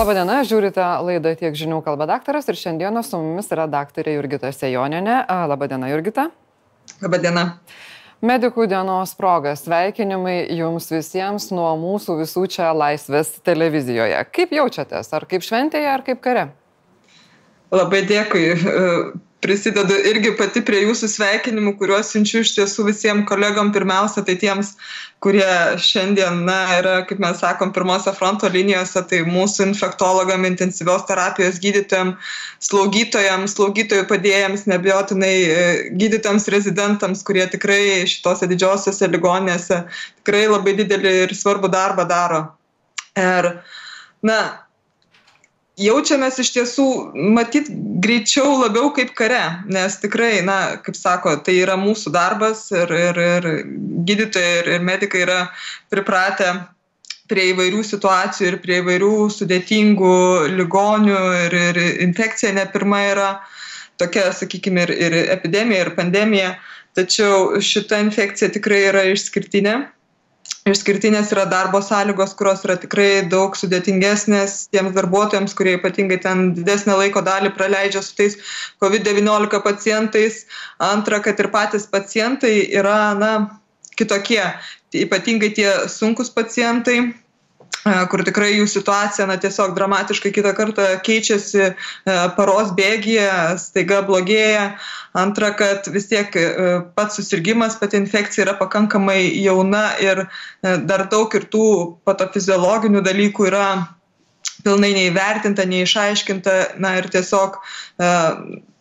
Labadiena, žiūrite laidą tiek žinių kalba daktaras ir šiandieną su mumis yra daktarė Jurgita Sejoninė. Labadiena, Jurgita. Labadiena. Medikų dienos proga sveikinimai jums visiems nuo mūsų visų čia Laisvės televizijoje. Kaip jaučiatės? Ar kaip šventėje, ar kaip kare? Labai dėkui prisidedu irgi pati prie jūsų sveikinimų, kuriuos siunčiu iš tiesų visiems kolegom. Pirmiausia, tai tiems, kurie šiandien na, yra, kaip mes sakom, pirmose fronto linijose, tai mūsų infektologam, intensyvios terapijos gydytojams, slaugytojams, slaugytojų padėjams, nebejotinai e, gydytojams, rezidentams, kurie tikrai šitose didžiosiose ligonėse tikrai labai didelį ir svarbų darbą daro. Ir, na, jaučiamės iš tiesų matyt greičiau labiau kaip kare nes tikrai na kaip sako tai yra mūsų darbas ir ir ir gydytojai ir ir medikai yra pripratę prie įvairių situacijų ir prie įvairių sudėtingų ligonių ir ir infekcija ne pirma yra tokia sakykim ir ir epidemija ir pandemija. Tačiau šita infekcija tikrai yra išskirtinė išskirtinės yra darbo sąlygos kurios yra tikrai daug sudėtingesnės tiems darbuotojams kurie ypatingai ten didesnę laiko dalį praleidžia su tais covid devyniolika pacientais. Antra kad ir patys pacientai yra na kitokie. Ypatingai tie sunkūs pacientai kur tikrai jų situacija na tiesiog dramatiškai kitą kartą keičiasi paros bėgyje, staiga blogėja. Antra, kad vis tiek pats susirgymas, pati infekcija yra pakankamai jauna ir dar daug ir tų patofiziologinių dalykų yra pilnai neįvertinta, neišaiškinta, na ir tiesiog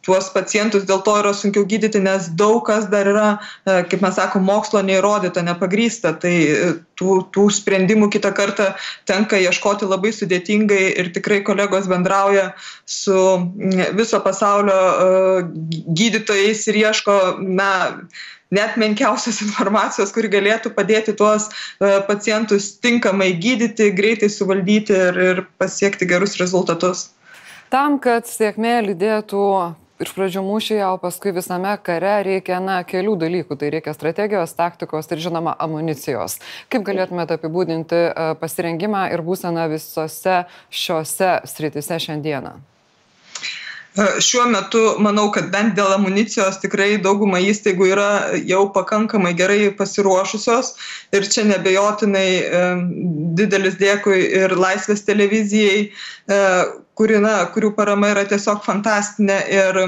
tuos pacientus dėl to yra sunkiau gydyti, nes daug kas dar yra, e, kaip mes sakome, mokslo neįrodyta, nepagrysta. Tai e, tų, tų sprendimų kitą kartą tenka ieškoti labai sudėtingai ir tikrai kolegos bendrauja su viso pasaulio e, gydytojais ir ieško, na, net menkiausios informacijos, kuri galėtų padėti tuos pacientus tinkamai gydyti, greitai suvaldyti ir, ir pasiekti gerus rezultatus. Tam, kad sėkmė lydėtų iš pradžių mūšyje, o paskui visame kare reikia na, kelių dalykų. Tai reikia strategijos, taktikos ir žinoma amunicijos. Kaip galėtumėte apibūdinti e, pasirengimą ir būseną visose šiuose sritise šiandieną? Šiuo metu manau, kad bent dėl amunicijos tikrai dauguma įstaigų yra jau pakankamai gerai pasiruošusios. Ir čia nebejotinai didelis dėkui ir Laisvės televizijai, e, kuri, na, kurių parama yra tiesiog fantastinė. Ir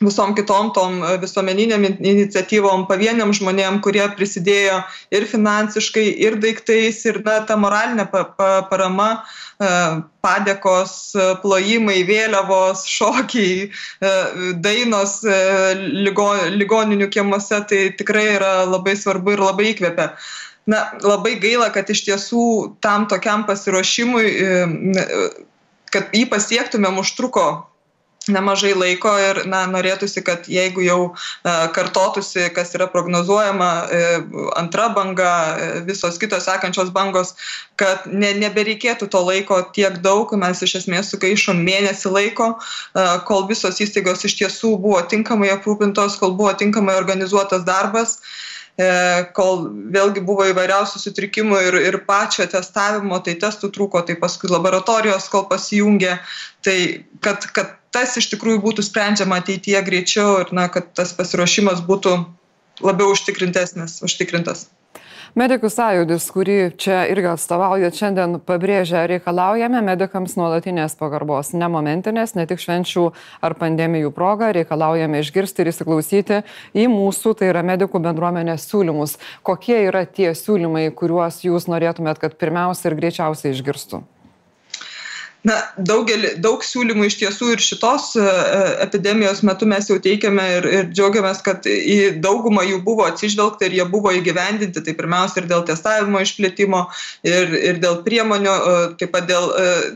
visom kitom tom visuomeniniam iniciatyvom, pavieniam žmonėm, kurie prisidėjo ir finansiškai, ir daiktais, ir na, ta moralinė pa, pa, parama, e, padėkos, plojimai, vėliavos, šokiai, e, dainos ligo, ligoninių kiemuose, tai tikrai yra labai svarbu ir labai įkvepia. Na labai gaila kad iš tiesų tam tokiam pasiruošimui kad jį pasiektumėm užtruko nemažai laiko ir na norėtųsi kad jeigu jau e, kartotųsi kas yra prognozuojama e, antra banga e, visos kitos sekančios bangos kad ne nebereikėtų to laiko tiek daug mes iš esmės sugaišom mėnesį laiko kol visos įstaigos iš tiesų buvo tinkamai aprūpintos kol buvo tinkamai organizuotas darbas kol vėlgi buvo įvairiausių sutrikimų ir, ir pačio testavimo, tai testų trūko, tai paskui laboratorijos, kol pasijungė, tai kad, kad tas iš tikrųjų būtų sprendžiama ateityje greičiau ir na, kad tas pasiruošimas būtų labiau užtikrintesnis, užtikrintas. Medikų sąjūdis, kurį čia irgi atstovaujat, šiandien pabrėžia, reikalaujame medikams nuolatinės pagarbos, ne momentinės, ne tik švenčių ar pandemijų proga, reikalaujame išgirsti ir įsiklausyti į mūsų, tai yra medikų bendruomenės siūlymus. Kokie yra tie siūlymai, kuriuos jūs norėtumėt, kad pirmiausia ir greičiausiai išgirstų? Na daugelį daug siūlymų iš tiesų ir šitos e, e, epidemijos metu mes jau teikiame ir ir džiaugiamės kad į daugumą jų buvo atsižvelgta ir jie buvo įgyvendinti. Tai pirmiausia ir dėl testavimo išplėtimo ir ir dėl priemonių e, taip pat dėl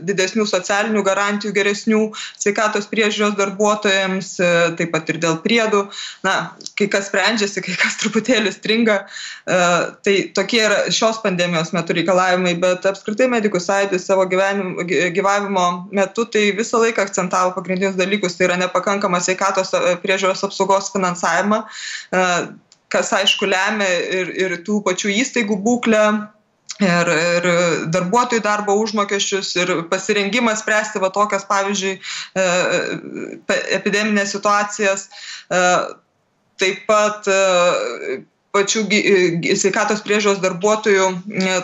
didesnių socialinių garantijų geresnių sveikatos priežiūros darbuotojams taip pat ir dėl priedų. Na kai kas sprendžiasi kai kas truputėlį stringa. Tai tokie yra šios pandemijos metu reikalavimai bet apskritai medikų sąjūdis savo gyvenim gyvavimo metu tai visą laiką akcentavo pagrindinius dalykus tai yra nepakankamą sveikatos e, priežiūros apsaugos finansavimą e, kas aišku lemia ir ir tų pačių įstaigų būklę ir, ir darbuotojų darbo užmokesčius ir pasirengimą spręsti va tokias, pavyzdžiui, epideminės situacijas. Taip pat pačių sveikatos priežiūros darbuotojų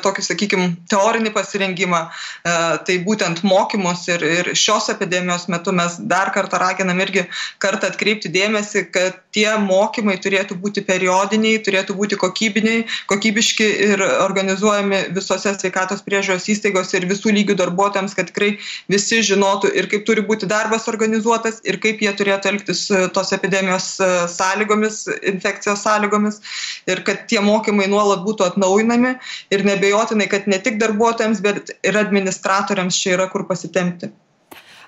tokį, sakykime, teorinį pasirengimą, e, tai būtent mokymus ir, ir šios epidemijos metu mes dar kartą raginam irgi kartą atkreipti dėmesį, kad tie mokymai turėtų būti periodiniai, turėtų būti kokybiniai, kokybiški ir organizuojami visose sveikatos priežiūros įstaigose ir visų lygių darbuotojams, kad tikrai visi žinotų ir kaip turi būti darbas organizuotas ir kaip jie turėtų elgtis tos epidemijos e, sąlygomis, infekcijos sąlygomis ir kad tie mokymai nuolat būtų atnaujinami ir nebejotinai, kad ne tik darbuotojams, bet ir administratoriams čia yra kur pasitempti.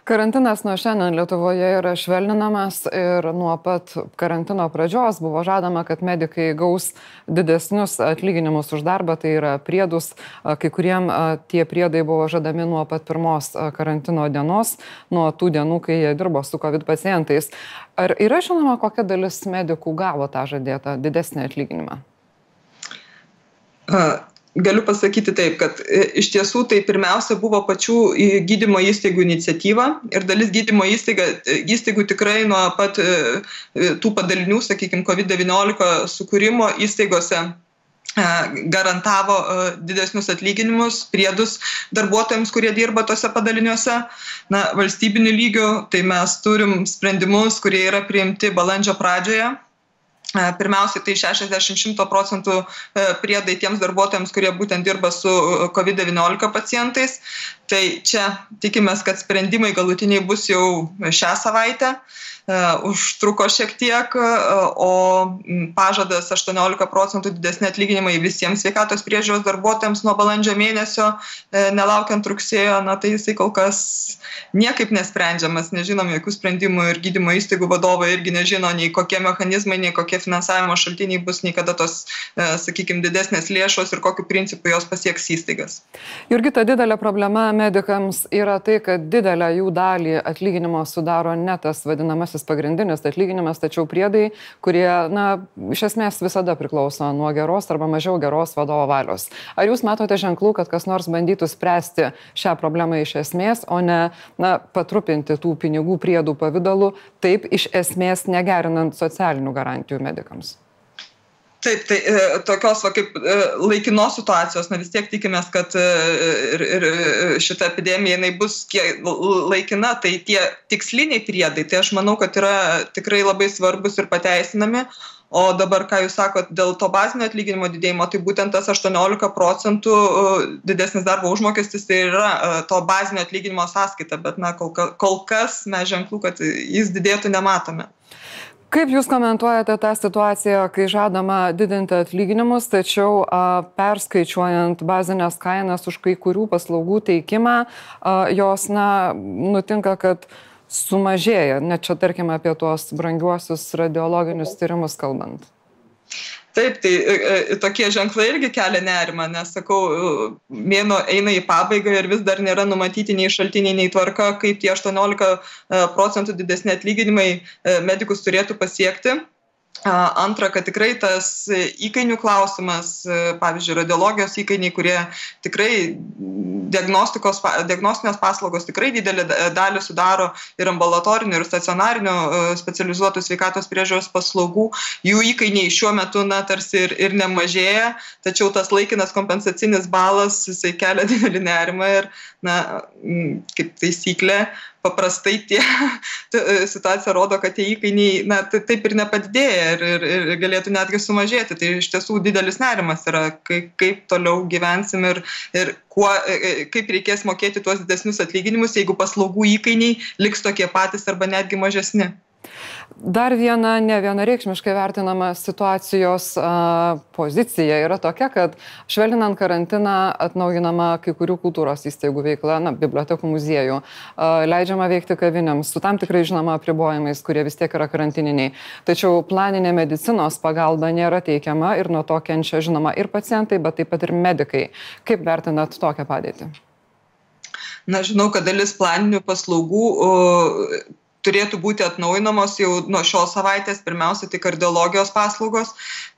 Karantinas nuo šiandien Lietuvoje yra švelninamas ir nuo pat karantino pradžios buvo žadama, kad medikai gaus didesnius atlyginimus už darbą, tai yra priedus. Kai kuriem tie priedai buvo žadami nuo pat pirmos karantino dienos, nuo tų dienų, kai jie dirbo su COVID pacientais. Ar yra žinoma, kokia dalis medikų gavo tą žadėtą didesnį atlyginimą? Galiu pasakyti taip, kad e, iš tiesų tai pirmiausia buvo pačių gydymo įstaigų iniciatyva ir dalis gydymo įstaiga, e, įstaigų tikrai nuo pat e, tų padalinių, sakykime, COVID-19 sukūrimo įstaigose garantavo didesnius atlyginimus, priedus darbuotojams, kurie dirba tose padaliniuose. Na, valstybiniu lygiu tai mes turim sprendimus, kurie yra priimti balandžio pradžioje E, pirmiausiai tai 60-100 procentų e, priedai tiems darbuotojams, kurie būtent dirba su e, COVID-19 pacientais. Tai čia tikimės, kad sprendimai galutiniai bus jau šią savaitę. Užtruko šiek tiek, o pažadas 18 procentų didesnė atlyginimai visiems sveikatos priežiūros darbuotojams nuo balandžio mėnesio, nelaukiant rugsėjo, na tai jisai kol kas niekaip nesprendžiamas, nežinom jokių sprendimų ir gydymo įstaigų vadovai irgi nežino nei kokie mechanizmai, nei kokie finansavimo šaltiniai bus, nei kada tos, e, sakykime, didesnės lėšos ir kokiu principu jos pasieks įstaigas. Jurgita, didelė problema medikams yra tai, kad didelę jų dalį atlyginimo sudaro ne tas vadinamasis pagrindinis atlyginimas, tačiau priedai, kurie, na, iš esmės visada priklauso nuo geros arba mažiau geros vadovo valios. Ar jūs matote ženklų, kad kas nors bandytų spręsti šią problemą iš esmės, o ne na, patrupinti tų pinigų priedų pavydalu, taip iš esmės negerinant socialinių garantijų medikams. Taip, tai e, tokios va, kaip e, laikinos situacijos, na vis tiek tikimės, kad e, ir, ir šita epidemija jinai bus kiek laikina, tai tie tiksliniai priedai, tai aš manau, kad yra tikrai labai svarbus ir pateisinami, o dabar ką jūs sakot dėl to bazinio atlyginimo didėjimo tai būtent tas aštuoniolika procentų didesnis darbo užmokestis tai yra to bazinio atlyginimo sąskaita bet na kol kas mes ženklų kad jis didėtų nematome Kaip Jūs komentuojate tą situaciją, kai žadama didinti atlyginimus, tačiau a, perskaičiuojant bazinės kainas už kai kurių paslaugų teikimą, a, jos, na, nutinka, kad sumažėja, net čia tarkime apie tuos brangiuosius radiologinius tyrimus kalbant. Taip, tai e, e, tokie ženklai irgi kelia nerimą, nes, sakau, mėno eina į pabaigą ir vis dar nėra numatyti nei šaltiniai, nei tvarka, kaip tie 18 e, procentų didesni atlyginimai medikus turėtų pasiekti. Antra, kad tikrai tas įkainių klausimas, pavyzdžiui, radiologijos įkainiai, kurie tikrai diagnostinės paslaugos tikrai didelį dalį sudaro ir ambulatorinių, ir stacionarinių specializuotų sveikatos priežiūros paslaugų, jų įkainiai šiuo metu, na, tarsi ir, ir nemažėja, tačiau tas laikinas kompensacinis balas, jisai kelia didelį nerimą ir, na, kaip taisyklė, paprastai tie e, situacija rodo, kad tie įkainiai na, taip ir nepadidėja ir, ir, galėtų netgi sumažėti. Tai iš tiesų didelis nerimas yra, kaip, kaip toliau gyvensim ir, ir kuo, e, e, kaip reikės mokėti tuos didesnius atlyginimus, jeigu paslaugų įkainiai liks tokie patys arba netgi mažesni. Dar viena nevienareikšmiškai vertinama situacijos a, pozicija yra tokia, kad švelninant karantiną atnaujinama kai kurių kultūros įstaigų veikla, na, bibliotekų muziejų, a, leidžiama veikti kavinėms su tam tikrai žinoma apribojimais, kurie vis tiek yra karantininiai. Tačiau planinė medicinos pagalba nėra teikiama ir nuo to kenčia žinoma ir pacientai, bet taip pat ir medikai. Kaip vertinat tokią padėtį? Na, žinau, kad dalis planinių paslaugų turėtų būti atnaujinamos jau nuo šios savaitės pirmiausia tai kardiologijos paslaugos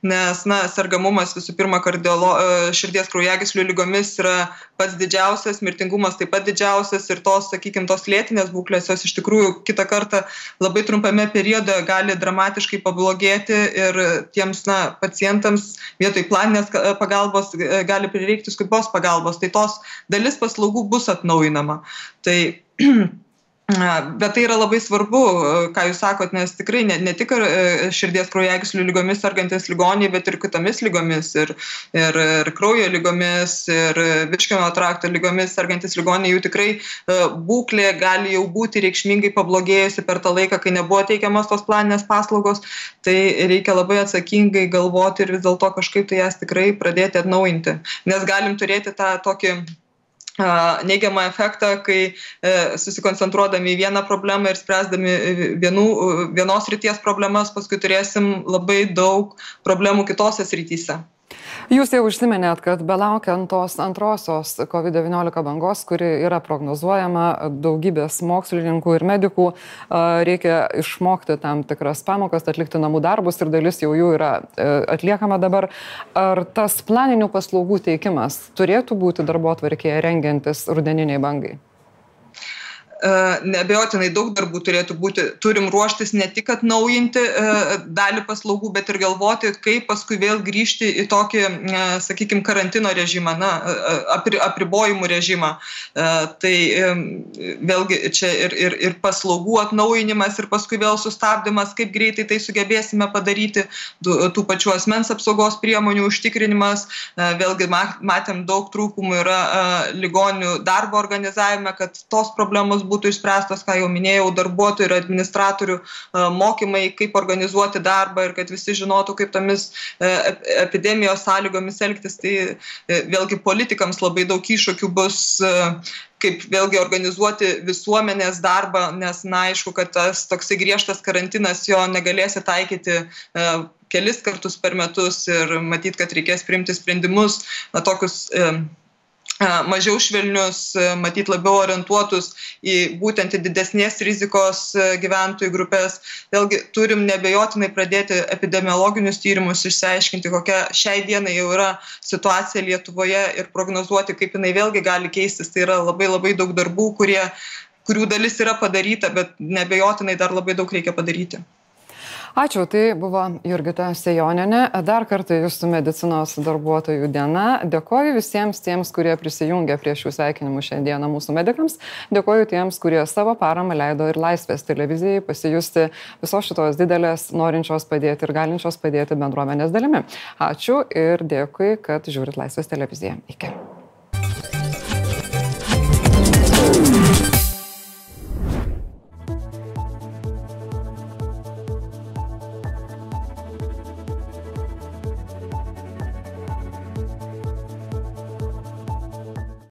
nes na sergamumas visų pirma kardiolo e, širdies kraujagyslių ligomis yra pats didžiausias mirtingumas taip pat didžiausias ir tos sakykim tos lėtinės būklės jos iš tikrųjų kitą kartą labai trumpame periode gali dramatiškai pablogėti ir tiems na pacientams vietoj planinės pagalbos e, gali prireikti skubios pagalbos. Tai tos dalis paslaugų bus atnaujinama. Tai Bet tai yra labai svarbu, ką jūs sakot, nes tikrai ne, ne tik širdies kraujagyslių lygomis sergantis ligoniai, bet ir kitomis lygomis, ir, ir, ir kraujo lygomis, ir virškimo trakto lygomis sergantis ligoniai, jų tikrai būklė gali jau būti reikšmingai pablogėjusi per tą laiką, kai nebuvo teikiamas tos planinės paslaugos, tai reikia labai atsakingai galvoti ir vis dėlto kažkaip tai jas tikrai pradėti atnaujinti, nes galim turėti tą tokį neigiamą efektą, kai e, susikoncentruodami į vieną problemą ir spręsdami e, vienų, vienos ryties problemas, paskui turėsim labai daug problemų kitose srityse. Jūs jau užsiminėt, kad belaukiant tos antrosios COVID-19 bangos, kuri yra prognozuojama daugybės mokslininkų ir medikų, reikia išmokti tam tikras pamokas, atlikti namų darbus ir dalis jau jų yra e, atliekama dabar. Ar tas planinių paslaugų teikimas turėtų būti darbo atvarkėje rengiantis rudeniniai bangai? Nebejotinai daug darbų turėtų būti. Turim ruoštis ne tik atnaujinti dalį paslaugų, bet ir galvoti, kaip paskui vėl grįžti į tokį, sakykime, karantino režimą, na, apri, apribojimų režimą. Tai vėlgi čia ir, ir, ir paslaugų atnaujinimas, ir paskui vėl sustabdymas, kaip greitai tai sugebėsime padaryti, tų pačių asmens apsaugos priemonių užtikrinimas. Vėlgi matėm daug trūkumų yra ligonių darbo organizavime, kad tos problemos būtų išspręstos, ką jau minėjau, darbuotojų ir administratorių e, mokymai, kaip organizuoti darbą ir kad visi žinotų, kaip tomis e, epidemijos sąlygomis elgtis. Tai e, vėlgi politikams labai daug iššūkių bus kaip vėlgi organizuoti visuomenės darbą, nes na aišku, kad tas toksai griežtas karantinas jo negalėsi taikyti e, kelis kartus per metus ir matyt, kad reikės priimti sprendimus, na tokius e, mažiau švelnius, matyt labiau orientuotus į būtent į didesnės rizikos gyventojų grupės. Vėlgi turim nebejotinai pradėti epidemiologinius tyrimus, išsiaiškinti, kokia šiai dienai jau yra situacija Lietuvoje ir prognozuoti, kaip jinai vėlgi gali keistis. Tai yra labai labai daug darbų, kurie, kurių dalis yra padaryta, bet nebejotinai dar labai daug reikia padaryti. Ačiū, tai buvo Jurgita Sejoninė. Dar kartą jūsų medicinos darbuotojų diena. Dėkoju visiems tiems, kurie prisijungė prie šių sveikinimų šiandieną mūsų medikams. Dėkoju tiems, kurie savo paramą leido ir Laisvės televizijai pasijusti visos šitos didelės, norinčios padėti ir galinčios padėti bendruomenės dalimi. Ačiū ir dėkui, kad žiūrit Laisvės televiziją. Iki.